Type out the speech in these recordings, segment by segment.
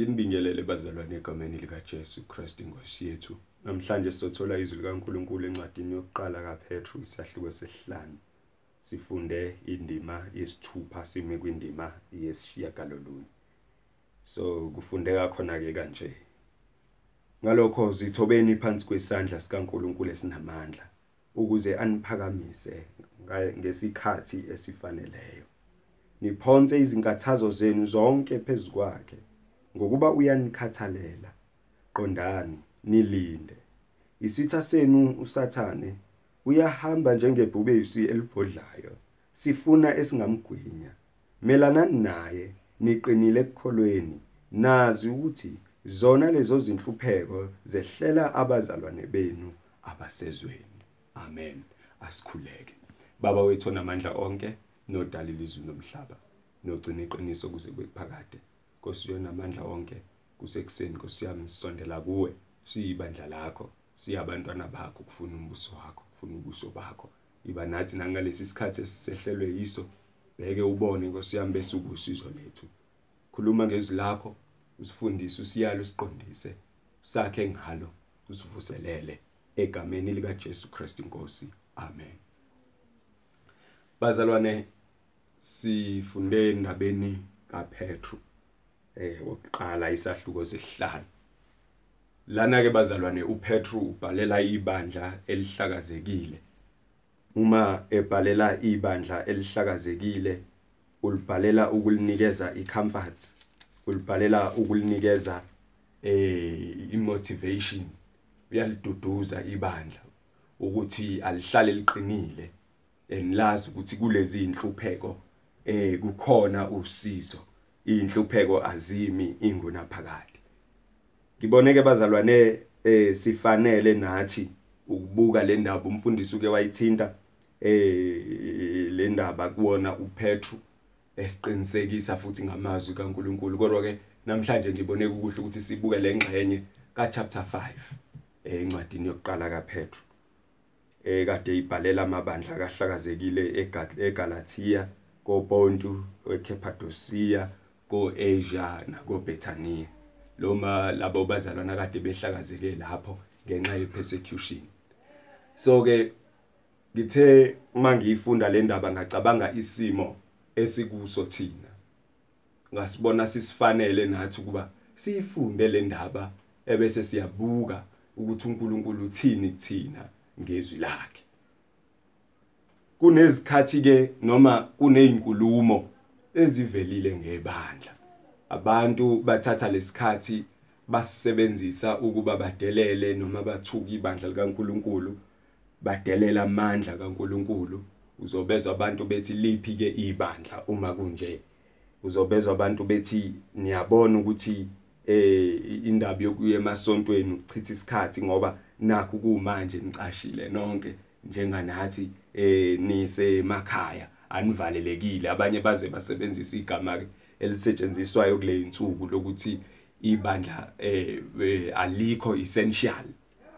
Nginibingelele bazalwane egameni likaJesu Kristu inkosi yethu. Namhlanje sothola izwi likaNkuluNkulu encwadini yokuqala kaPetru isahluko sesihlanu. Sifunde indima yesithupha sime kwindima yesishiyagalolunye. So kufundeka khona ke kanje. Ngalokho zithobeni phansi kwesandla sikaNkuluNkulu esinamandla ukuze aniphakamise ngesikhathi esifaneleyo. Niphonse izinkathazo zenu zonke phezukwakhe ngokuba uyanikhathalela. Qondani nilinde. Isitha senu uSathane uyahamba njengebhubesi elibhodlayo sifuna esingamgwinya. Melanani naye niqinile ekukholweni nazi ukuthi zona lezo zinhlupheko zehlela abazalwane benu abasezweni. Amen. Asikhuleke. Baba wethu onamandla onke nodala ilizwi nomhlaba nogcina iqiniso kuze kuphakade. Nkosi yonamandla onke kusekuseni Nkosi yami sisondela kuwe. Siyibandla lakho siyabantwana bakho kufuna umbuso wakho kufuna ubuso bakho. Iba nathi nangalesi sikhathi esisehlelwe yiso bheke ubone Nkosi yami bese ubusizo lethu. Khuluma ngezwi lakho usifundise usiyalo usiqondise. Sakhe ngalo usivuselele. Egameni lika Jesu Kristu inkosi amen. Bazalwane sifunde endabeni kaPetru eh wokuqala isahluko sesihlanu. Lana ke bazalwane uPetru ubhalela ibandla elihlakazekile. Uma ebhalela ibandla elihlakazekile ulibhalela ukulinikeza icomfort ulibhalela ukulinikeza eh imotivation uyaliduduza ibandla ukuthi alihlale liqinile enilazi ukuthi kulezi inhlupheko eh kukhona usizo. Inhlupheko azimi inguna phakade ngiboneke bazalwane eh sifanele nathi ukubuka le ndaba umfundisi uke wayithinta eh le ndaba kuwona uPetru esiqinisekisa futhi ngamazwi kaNkuluNkulu. Kodwa ke namhlanje ngiboneka ukuhle ukuthi sibuke lengxenye ka chapter 5 eh encwadini yokuqala kaPetru eh kade ibhalela amabandla kahlakazekile eGalatia koPontu eCappadocia koAsia nakoBethania loma labo bazalwana kade behlakazeke lapho ngenxa yepersecution. So ke ngithe mangiyifunda le ndaba ngacabanga isimo esikuso thina. Ngasibona sisifanele nathi ukuba siyifunde le ndaba ebese siyabuka ukuthi uNkulunkulu uthini kuthina ngezwi lakhe. Kunezikhathi ke noma kunezinkulumo ezivelile ngebandla. Abantu bathatha lesikhathi basebenzisa ukuba badelele noma bathuka ibandla likaNkuluNkulu badelela amandla kaNkuluNkulu. Uzobezwa abantu bethi liphi ke ibandla uma kunje? Uzobezwa abantu bethi niyabona ukuthi eh indaba yokuya emasontweni ukuchitha isikhathi ngoba nakho kumanje nicashile nonke njenganathi eh nisemakhaya. Anivalelekile abanye baze basebenzisa igama ke elisetshenziswayo kule insuku lokuthi ibandla eh alikho essential.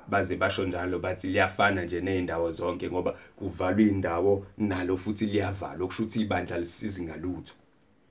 Baze basho njalo bathi liyafana nje nezindawo zonke ngoba kuvalwa indawo nalo futhi liyavalwa. Okusho ukuthi ibandla lisizi ngalutho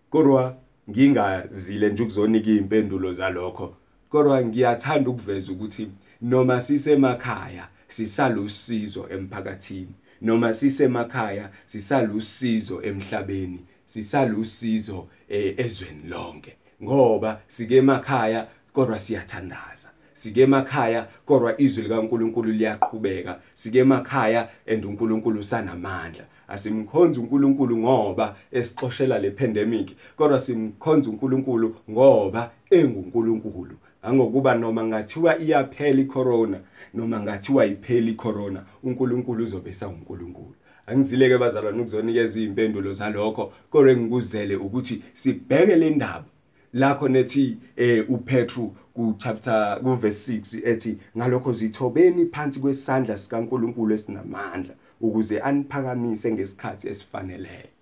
kodwa ngingazile nje ukuzonika izimpendulo zalokho. Kodwa ngiyathanda ukuveza ukuthi noma sisemakhaya sisalusizo emphakathini. Noma sisemakhaya sisalusizo emhlabeni sisalusizo ezweni lonke. Ngoba sike emakhaya kodwa siyathandaza. Sike emakhaya kodwa izwi likaNkuluNkulu liyaqhubeka. Sike emakhaya and uNkulunkulu sanamandla asimkhonza uNkulunkulu ngoba esixoshela le pandemic kodwa simkhonza uNkulunkulu ngoba enguNkulunkulu. Angokuba noma ngathiwa iyaphela icorona noma ngathiwa ipheli icorona uNkulunkulu uzobe sawuNkulunkulu angizileke bazalwane ukuzonikeza izimpendulo zalokho kodwa ngikuzele ukuthi sibheke le ndaba lakho nethi eh uPetru ku chapter ku verse 6 ethi ngalokho zithobeni phansi kwesandla sikaNkuluNkulu esinamandla ukuze aniphakamise ngesikhathi esifaneleyo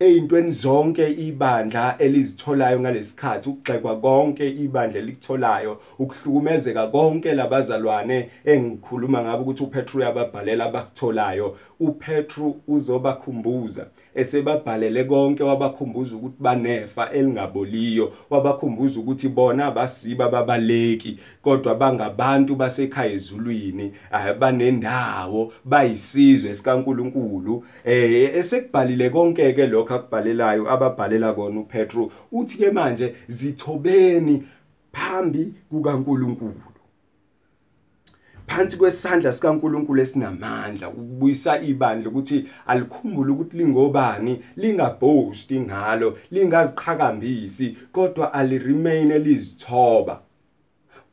eyintweni zonke ibandla elizitholayo ngalesikhathi ukugxekwa konke ibandla elikutholayo ukuhlukumezeka konke labazalwane engikhuluma ngabo ukuthi uPetru uyababhalela abakutholayo. uPetru uzobakhumbuza. Esebabhalele konke wabakhumbuza ukuthi banefa elingaboliyo wabakhumbuza ukuthi bona abasiba babaleki kodwa bangabantu basekhaya ezulwini banendawo bayisizwe sikaNkuluNkulu. Eh esekubhalile konke ke lokho akubhalelayo ababhalela kona uPetro uthi ke manje zithobeni phambi kukaNkuluNkulu. Phansi kwesandla sikaNkuluNkulu esinamandla ukubuyisa ibandla ukuthi alikhumbule ukuthi lingobani lingabhosti ngalo lingaziqhakambisi kodwa aliremain elizithoba.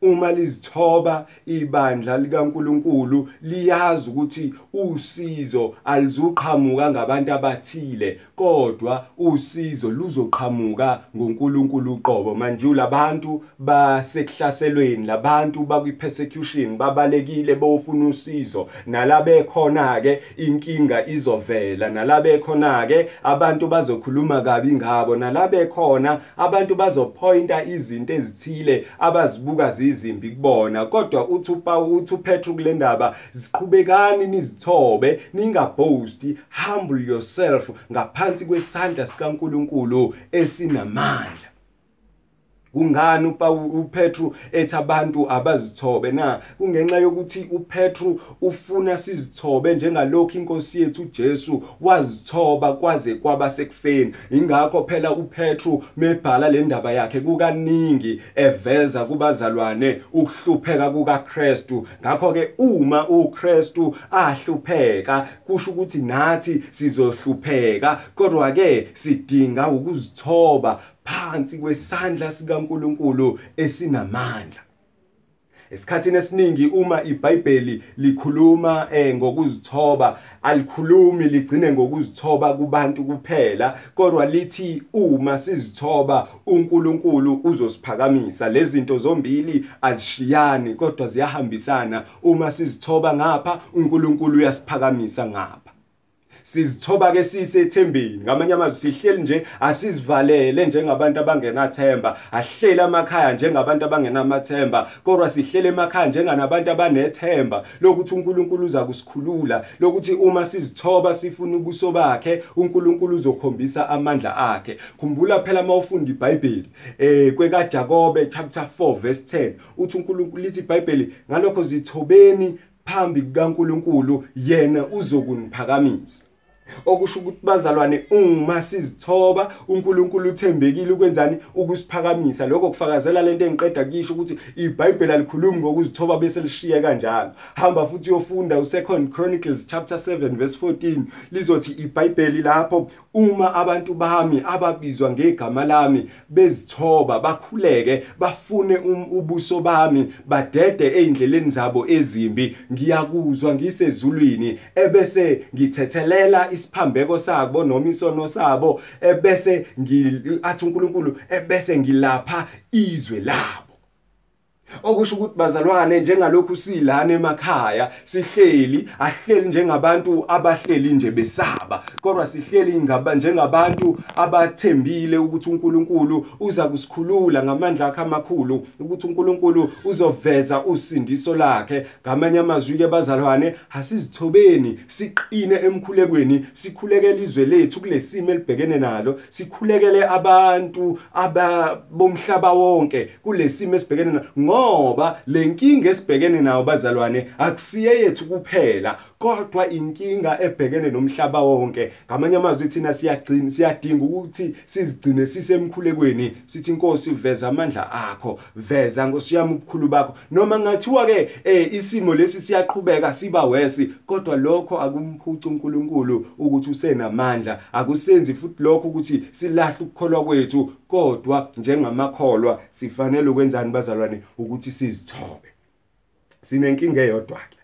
Uma lizithoba ibandla likaNkuluNkulu liyazi ukuthi usizo alizuqhamuka ngabantu abathile kodwa usizo luzoqhamuka ngoNkulunkulu uqobo. Manje labantu basekuhlaselweni labantu bakwi-persecution babalekile bofuna usizo. Nalabe khona ke inkinga izovela nalabe khona ke abantu bazokhuluma kabi ngabo nalabe khona abantu bazopointa izinto ezithile abazibuka izimbi kubona kodwa uthi uPaul uthi uPetru kule ndaba ziqhubekani nizithobe ningabhosti humble yourself ngaphansi kwesandla sikaNkuluNkulu esinamandla. Kungani uPetru ethi abantu abazithobe na? Kungenxa yokuthi uPetru ufuna sizithobe njengalokho inkosi yethu uJesu wazithoba kwaze kwaba sekufeni. Ingakho phela uPetru mebhala le ndaba yakhe kukaningi eveza kubazalwane ukuhlupheka kukaKristu. Ngakho ke uma uKristu ahlupheka kusho ukuthi nathi sizohlupheka kodwa ke sidinga ukuzithoba phansi kwesandla sikaNkuluNkulu esinamandla. Esikhathini esiningi uma iBhayibheli likhuluma eh ngokuzithoba alikhulumi ligcine ngokuzithoba kubantu kuphela kodwa lithi uma sizithoba uNkulunkulu uzosiphakamisa. Lezi zinto zombili azishiyani kodwa ziyahambisana. Uma sizithoba ngapha uNkulunkulu uyasiphakamisa ngapha. Sizithoba ke sisethembeni. Ngamanye amazwi sihleli nje asizivalele njengabantu abangenathemba. Ahleli emakhaya njengabantu abangenamathemba kodwa sihlele emakhaya njenganabantu abanethemba lokuthi uNkulunkulu uza kusikhulula lokuthi uma sizithoba sifuna ubuso bakhe uNkulunkulu uzokhombisa amandla akhe. Khumbula phela mawufunda iBhayibheli eh kwekaJakobe chapter 4 verse 10 uthi uNkulunkulu lithi iBhayibheli ngalokho zithobeni phambi kukaNkulunkulu yena uzokuniphakamisa. Okusho ukuthi bazalwane uma sizithoba uNkulunkulu uthembekile ukwenzani ukusiphakamisa? Lokho kufakazela lento engiqeda kusho ukuthi iBhayibheli alikhulumi ngokuzithoba bese lishiye kanjalo. Hamba futhi uyofunda uSecond Chronicles chapter 7 verse 14 lizothi iBhayibheli lapho uma abantu bami ababizwa ngegama lami bezithoba bakhuleke bafune um, ubuso bami badede ezindleleni zabo ezimbi ngiyakuzwa ngisezulwini ebese ngithethelela isiphambeko sabo noma isono sabo ebese athi uNkulunkulu ebese ngilapha izwe labo. Okusho ukuthi bazalwane njengalokhu silana emakhaya sihleli ahleli njengabantu abahleli nje besaba. Kodwa sihleli ngaba njengabantu abathembile ukuthi uNkulunkulu uza kusikhulula ngamandla akhe amakhulu ukuthi uNkulunkulu uzoveza usindiso lakhe. Ngamanye amazwi ke bazalwane asizithobeni siqine emkhulekweni sikhulekele izwe lethu kulesimo elibhekene nalo sikhulekele abantu abomhlaba wonke kulesimo esibhekene nalo ngoba lenkinga esibhekene nayo bazalwane akusiye yethu kuphela kodwa inkinga ebhekene nomhlaba wonke ngamanye amazwi thina siyagcina siyadinga ukuthi sizigcine sisemkhulekweni sithi inkosi veza amandla akho veza ngosiyami ubukhulu bakho. Noma ngathiwa ke eh isimo lesi siyaqhubeka siba wesi kodwa lokho akumphuca uNkulunkulu ukuthi usenamandla akusenzi futhi lokho ukuthi silahle ukukholwa kwethu kodwa njengamakholwa sifanele ukwenzani bazalwane ukuthi sizithobe? Sinenkinga eyodwa ke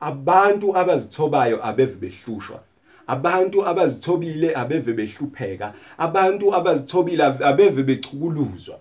abantu abazithobayo abeve behlushwa. Abantu abazithobile abeve behlupheka. Abantu abazithobile abeve bechukuluzwa.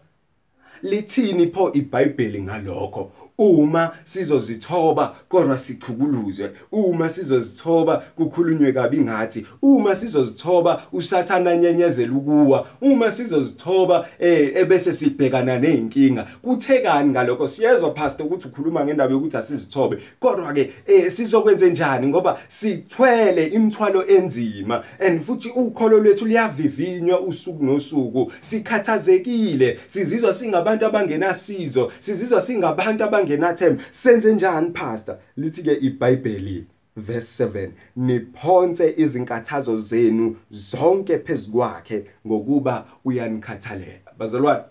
Lithini pho iBhayibheli ngalokho? Uma sizozithoba kodwa sichukuluzwe uma sizozithoba kukhulunywe kabi ngathi. Uma sizozithoba usathana nyenyezela ukuwa. Uma sizozithoba eh ebese sibhekana nezinkinga kuthekani ngalokho? Siyezwa pastor ukuthi ukhuluma ngendaba yokuthi asizithobe. Kodwa ke eh sizokwenza njani? Ngoba sithwele imithwalo enzima. And futhi ukholo lwethu liyavivinywa usuku nosuku. Sikhathazekile. Sizizwa singabantu abangenasizo. Sizizwa singabantu abangenathemba senze njani pastor? Lithi ke iBhayibheli verse 7 niphonse izinkathazo zenu zonke phezukwakhe ngokuba uyanikhathalela. Bazalwane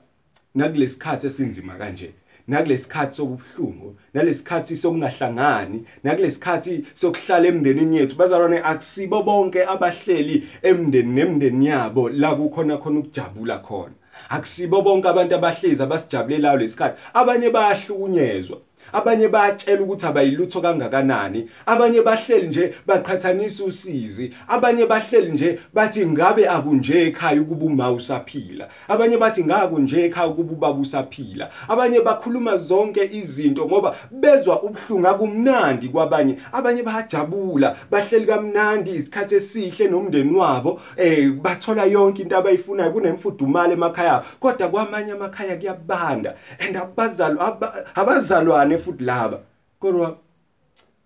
nakulesikhathi esinzima kanje nakulesikhathi sokubuhlungu nalesikhathi sokungahlangani nakulesikhathi sokuhlala emndenini yethu. Bazalwane akusibo bonke abahleli emndeni nemndeni yabo la kukhona khona ukujabula khona. Akusibo bonke abantu abahlezi abasijabulelayo lesikhathi abanye bayahlukunyezwa. Abanye bayatshela ukuthi abayilutho kangakanani. Abanye bahleli nje baqhathanisa usizi. Abanye bahleli nje bathi ngabe akunje ekhaya ukuba uma usaphila. Abanye bathi ngakunje ekhaya ukuba ubaba usaphila. Abanye bakhuluma zonke izinto ngoba bezwa ubhlungu akumnandi kwabanye. Abanye bayajabula bahleli kamnandi isikhathi esihle nomndeni wabo eh bathola yonke into abayifunayo kunemfudumalo emakhaya kodwa kwamanye amakhaya kuyabanda and abazalwa abazalwane futhi laba. Kodwa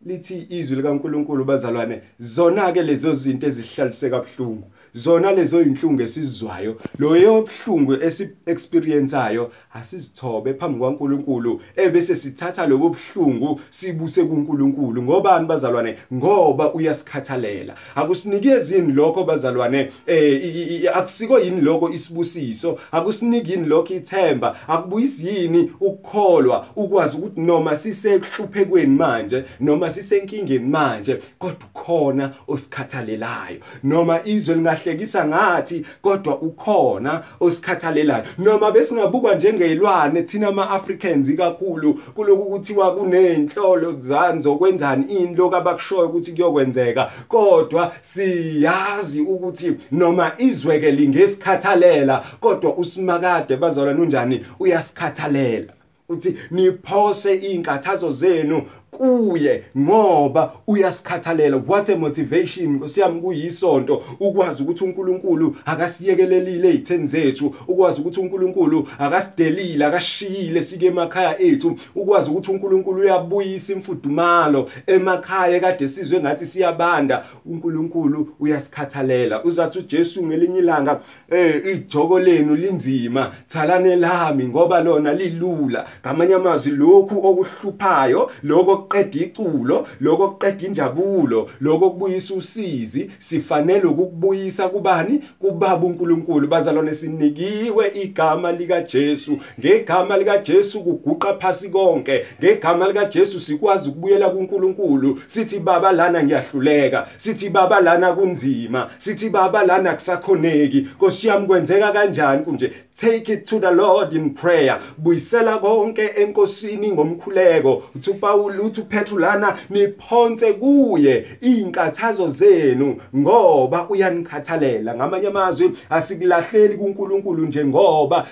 lithi izwi likaNkuluNkulu bazalwane zona ke lezo zinto ezihlaliseka kabuhlungu zona lezo inhlungu esizwayo loyo buhlungu esi-experienceayo asizithobe phambi kwaNkuluNkulu ebese sithatha lobo buhlungu sibuse kuNkuluNkulu. Ngobani bazalwane? Ngoba uyasikhathalela. Akusinikezi yini lokho bazalwane? Eh akusiko yini lokho isibusiso? Akusiniki yini lokho ithemba? Akubuyisi yini ukukholwa ukwazi ukuthi noma sisehluphekweni manje noma sisenkingeni manje kodwa ukhona osikhathalelayo. Noma izwe lingahlekisa ngathi kodwa ukhona osikhathalelayo. Noma besingabukwa njengezilwane thina ama-Africans kakhulu kuloku kuthiwa kunenhlolo zani zokwenzani ini lokho abakushoyo ukuthi kuyokwenzeka. Kodwa siyazi ukuthi noma izweke lingesikhathalela kodwa usimakade bazalwane unjani uyasikhathalela. Uthi niphose inkathazo zenu kuye ngoba uyasikhathalela. What a motivation. Nkosiyami kuyisonto ukwazi ukuthi uNkulunkulu akasiyekelelile ezitheni zethu. Ukwazi ukuthi uNkulunkulu akasidelile akashiyile sike emakhaya ethu. Ukwazi ukuthi uNkulunkulu uyabuyisa imfudumalo emakhaya kade sizwe ngathi siyabanda. uNkulunkulu uyasikhathalela. Uzathi uJesu ngelinye ilanga eh ijoko lenu linzima. Thalane lami ngoba lona lilula. Ngamanye amazwi lokhu okuhluphayo lokho okuqeda iculo lokho okuqeda injabulo lokho okubuyisa usizi sifanele ukubuyisa kubani? Kubaba uNkulunkulu. Bazalwane sinikiwe igama lika Jesu ngegama lika Jesu kuguqa phasi konke. Ngegama lika Jesu sikwazi ukubuyela kuNkulunkulu. Sithi baba lana ngiyahluleka. Sithi baba lana kunzima. Sithi baba lana kusakhoneki Nkosi yami kwenzeka kanjani? Kunje take it to the Lord in prayer. Buyisela konke enkosini ngomkhuleko. Uthi uPaul uthi uPetru lana niphonse kuye inkathazo zenu ngoba uyanikhathalela. Ngamanye amazwi asikulahleli kuNkulunkulu nje ngoba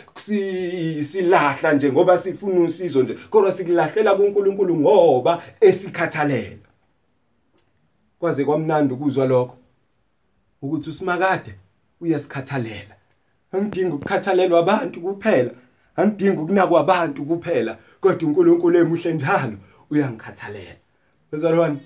silahla nje ngoba sifuna usizo nje kodwa sikulahlela kuNkulunkulu ngoba esikhathalela. Kwaze kwamnandi ukuzwa lokho ukuthi usimakade uyasikhathalela. Angidingi ukukhathalelwa abantu kuphela angidingi ukunakwa abantu kuphela kodwa uNkulunkulu emuhle njalo. Uyangikhathalela. Bezalwane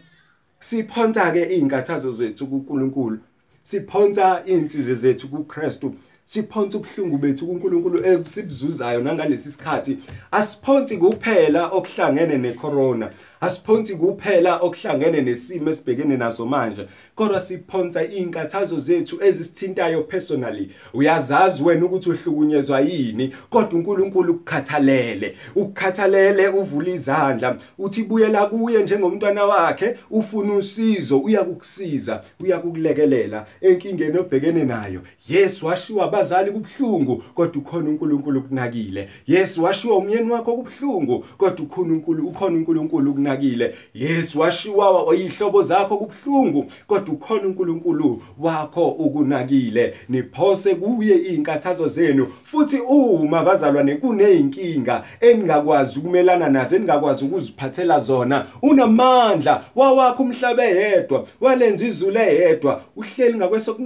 siphonsa ke izinkathazo zethu kuNkulunkulu. Siphonsa insizwe zethu kuKristu. Siphonsa ubuhlungu bethu kuNkulunkulu esibuzuzayo nangalesi sikhathi. Asiphonsi kuphela okuhlangene necorona. Asiphonsi kuphela okuhlangene nesimo esibhekene naso manje. Kodwa siphonsa izinkathazo zethu ezisithintayo personally. Uyazazi wena ukuthi uhlukunyezwa yini kodwa uNkulunkulu ukukhathalele. Ukukhathalele uvula izandla uthi buyela kuye njengomntwana wakhe ufuna usizo uyakukusiza uyakukulekelela enkingeni obhekene nayo. Yes washiwa abazali kubhlungu kodwa ukhona uNkulunkulu kunakile yes washiwa umyeni wakho kubhlungu kodwa ukhona uNkulunkulu ukhona uNkulunkulu okunakile yes washiwa oyihlobo zakho kubhlungu kodwa ukhona uNkulunkulu wakho ukunakile. Niphose kuye izinkathazo zenu futhi uma bazalwane kuneyinkinga eningakwazi ukumelana nazo eningakwazi ukuziphathela zona unamandla wawakho umhlaba eyedwa walenza izulu eyedwa uhleli ngakweso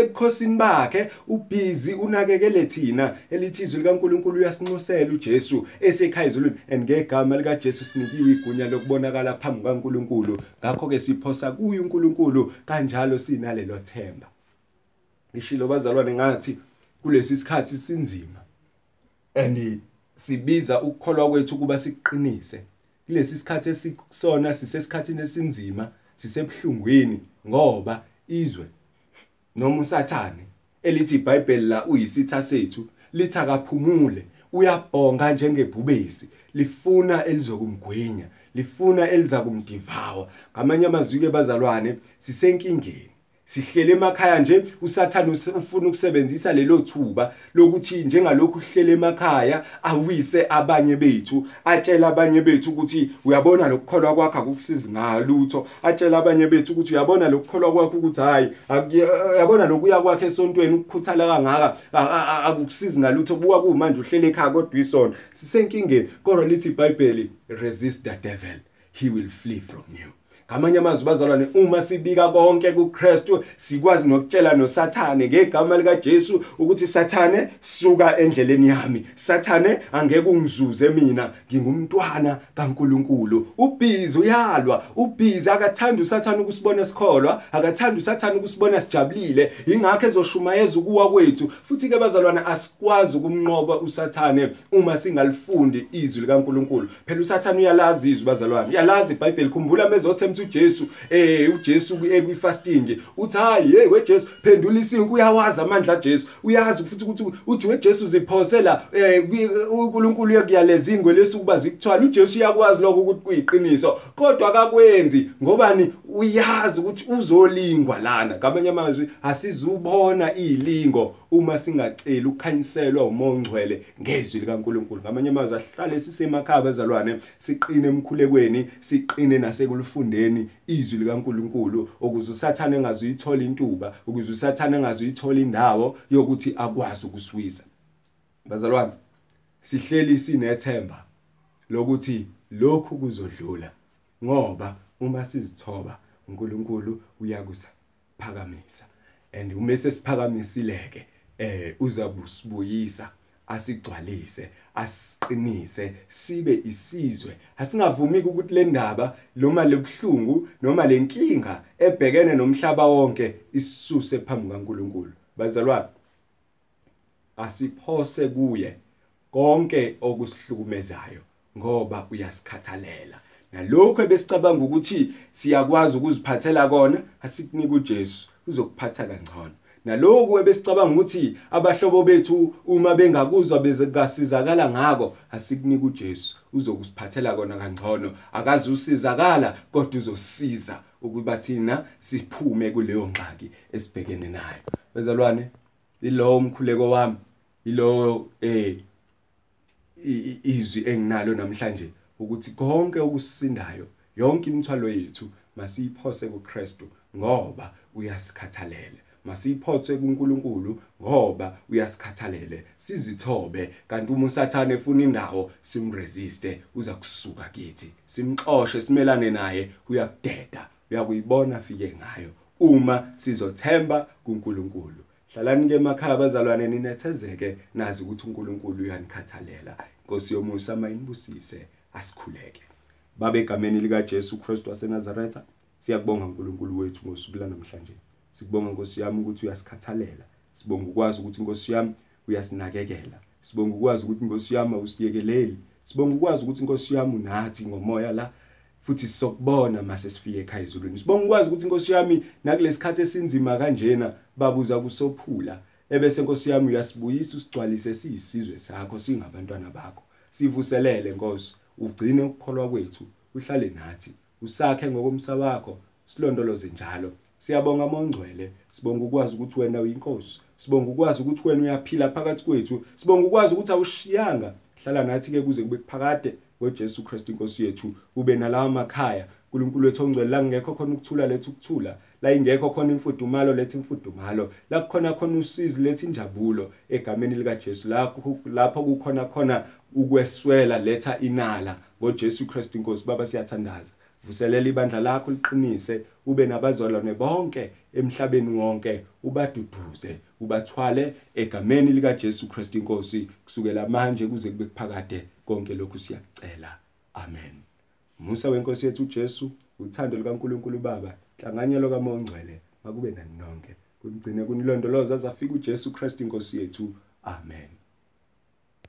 ebukhosini bakhe ubhizi unakekele thina elithi izwi likaNkuluNkulu uyasinxusela uJesu esekhaya ezulwini. And ngegama lika Jesu sinikiwe igunya lokubonakala phambi kaNkuluNkulu ngakho ke siphosa kuye uNkulunkulu kanjalo sinalelo themba. Ngishilo bazalwane ngathi kulesi sikhathi sinzima. And sibiza ukukholwa kwethu kuba siqinise. Kulesi sikhathi esikusona sisesikhathini esinzima sisebhlungwini ngoba izwe noma usathane elithi iBhayibheli la uyisitha sethu lithi akaphumule uyabhonga njengebhubesi lifuna elizokumgwinya lifuna eliza kumdivawa ngamanye amazwi ke bazalwane sisenkingeni. Sihlele emakhaya nje usathane ufuna ukusebenzisa lelo thuba lokuthi njengalokhu uhlele emakhaya awise abanye bethu atshela abanye bethu ukuthi uyabona lokukholwa kwakho akukusizi ngalutho atshela abanye bethu ukuthi uyabona lokukholwa kwakho ukuthi hayi uyabona lokuya kwakhe esontweni ukukhuthala kangaka akukusizi ngalutho buka kumanje uhlele ekhaya kodwa isona sisenkingeni kodwa lithi iBhayibheli resist the devil he will flee from you. Ngamanye amazwi bazalwane uma sibika konke kuKristu sikwazi nokutshela noSathane ngegama lika Jesu ukuthi Sathane suka endleleni yami. Sathane angeke ungizuze mina. Ngingumntwana kaNkuluNkulu. Ubhizi uyalwa. Ubhizi akathanda uSathane ukusibona sikholwa akathanda uSathane ukusibona sijabulile. Ingakho ezoshumayeza ukuwa kwethu. Futhi ke bazalwane asikwazi ukumnqoba uSathane uma singalifundi izwi likaNkuluNkulu. Phela uSathane uyalazi izwi bazalwane. Uyalazi iBhayibheli khumbula mezothemba ukuthi uJesu eh uJesu ekwi-fasting uthi hayi hey weJesu phendula isinki uyawazi amandla kaJesu uyazi futhi ukuthi uthi weJesu ziphosela eh uNkulunkulu uyakuyaleza ingwe lesukuba zikuthwala uJesu uyakwazi lokho ukuthi kuyiqiniso kodwa akakwenzi ngobani? Uyazi ukuthi uzolingwa lana. Ngamanye amazwi asizubona izilingo uma singaceli ukukhanyiselwa umoya ongcwele ngezwi likaNkuluNkulu. Ngamanye amazwi ahlale sisemakhaya bezalwane siqine emkhulekweni siqine nasekulufundeni. Izwi likaNkuluNkulu ukuze usathane engazuyithola intuba ukuze usathane engazuyithola indawo yokuthi akwazi ukuswisa. Bazalwane sihleli sinethemba lokuthi lokhu kuzodlula ngoba uma sizithoba uNkulunkulu uyakusiphakamisa and uma sesiphakamisileke eh uzabusibuyisa asigcwalise asiqinise sibe isizwe. Asingavumi ukuthi le ndaba noma lebuhlungu noma lenkinga ebhekene nomhlaba wonke isisuse phambi kaNkuluNkulu bazalwane asiphose kuye konke okusihlukumezayo ngoba uyasikhathalela. Nalokho ebesicabanga ukuthi siyakwazi ukuziphathela kona asikunika uJesu uzokuphatha kangcono. Naloku ebesicabanga ukuthi abahlobo bethu uma bengakuzwa bezekasizakala ngako asikunika uJesu. Uzokusiphathela kona kangcono. Akazi usizakala kodwa uzosiza ukuba thina siphume kuleyo ngxaki esibhekene nayo. Bezalwane ilowo umkhuleko wami ilo eh izwi enginalo namhlanje ukuthi konke okusindayo yonke imithwalo yethu masiyiphose kuKristu ngoba uyasikhathalela. Masiyiphothe kuNkulunkulu ngoba uyasikhathalele sizithobe. Kanti uma usathane efuna indawo simresiste uza kusuka kithi. Simxoshe simelane naye uyakudeda uyakuyibona afike ngayo uma sizothemba kuNkulunkulu. Hlalani ke emakhaya bazalwane ninethezeke nazi ukuthi uNkulunkulu uyanikhathalela. Inkosi yomusa mayinibusise asikhuleke. Babe egameni lika Jesu Kristu waseNazaretha. Siyakubonga uNkulunkulu wethu ngosuku namhlanje sikubonga Nkosi yami ukuthi uyasikhathalela. Sibonga ukwazi ukuthi Nkosi yami uyasinakekela. Sibonga ukwazi ukuthi Nkosi yami awusiyekeleli. Sibonga ukwazi ukuthi Nkosi yami unathi ngomoya la futhi sokubona mase sifike ekhaya ezulwini. Sibonga ukwazi ukuthi Nkosi yami nakulesikhathi esinzima kanjena babuza kusophula ebese Nkosi yami uyasibuyisa usigcwalise siyisizwe sakho singabantwana bakho. Sivuselele Nkosi ugcine ukukholwa kwethu uhlale nathi usakhe ngokomsa wakho silondoloze njalo. Siyabonga amongcwele sibonga ukwazi ukuthi wena uyinkosi. Sibonga ukwazi ukuthi wena uyaphila phakathi kwethu. Sibonga ukwazi ukuthi awushiyanga. Hlala nathi ke kuze kube phakade ngoJesu Kristu inkosi yethu. Ube nalawa makhaya. uNkulunkulu wethu ongcwele la ngekho khona ukuthula lethu ukuthula. La ingekho khona imfudumalo lethu imfudumalo. La kukhona khona usizi lethu injabulo. Egameni lika Jesu lapho lapho kukhona khona ukweswela letha inala ngoJesu Kristu inkosi. Baba siyathandaza. Vuselela ibandla lakho liqinise ube nabazalwane bonke emhlabeni wonke ubaduduze ubathwale egameni lika Jesu Kristu inkosi kusukela manje kuze kube kuphakade konke lokhu siyakucela. Amen. Musa wenkosi yethu uJesu uthando likaNkuluNkulu Baba hlanganyelo kaMoya oNgcwele makube nani nonke. Kumgcine kunilondoloza azafika uJesu Kristu inkosi yethu. Amen.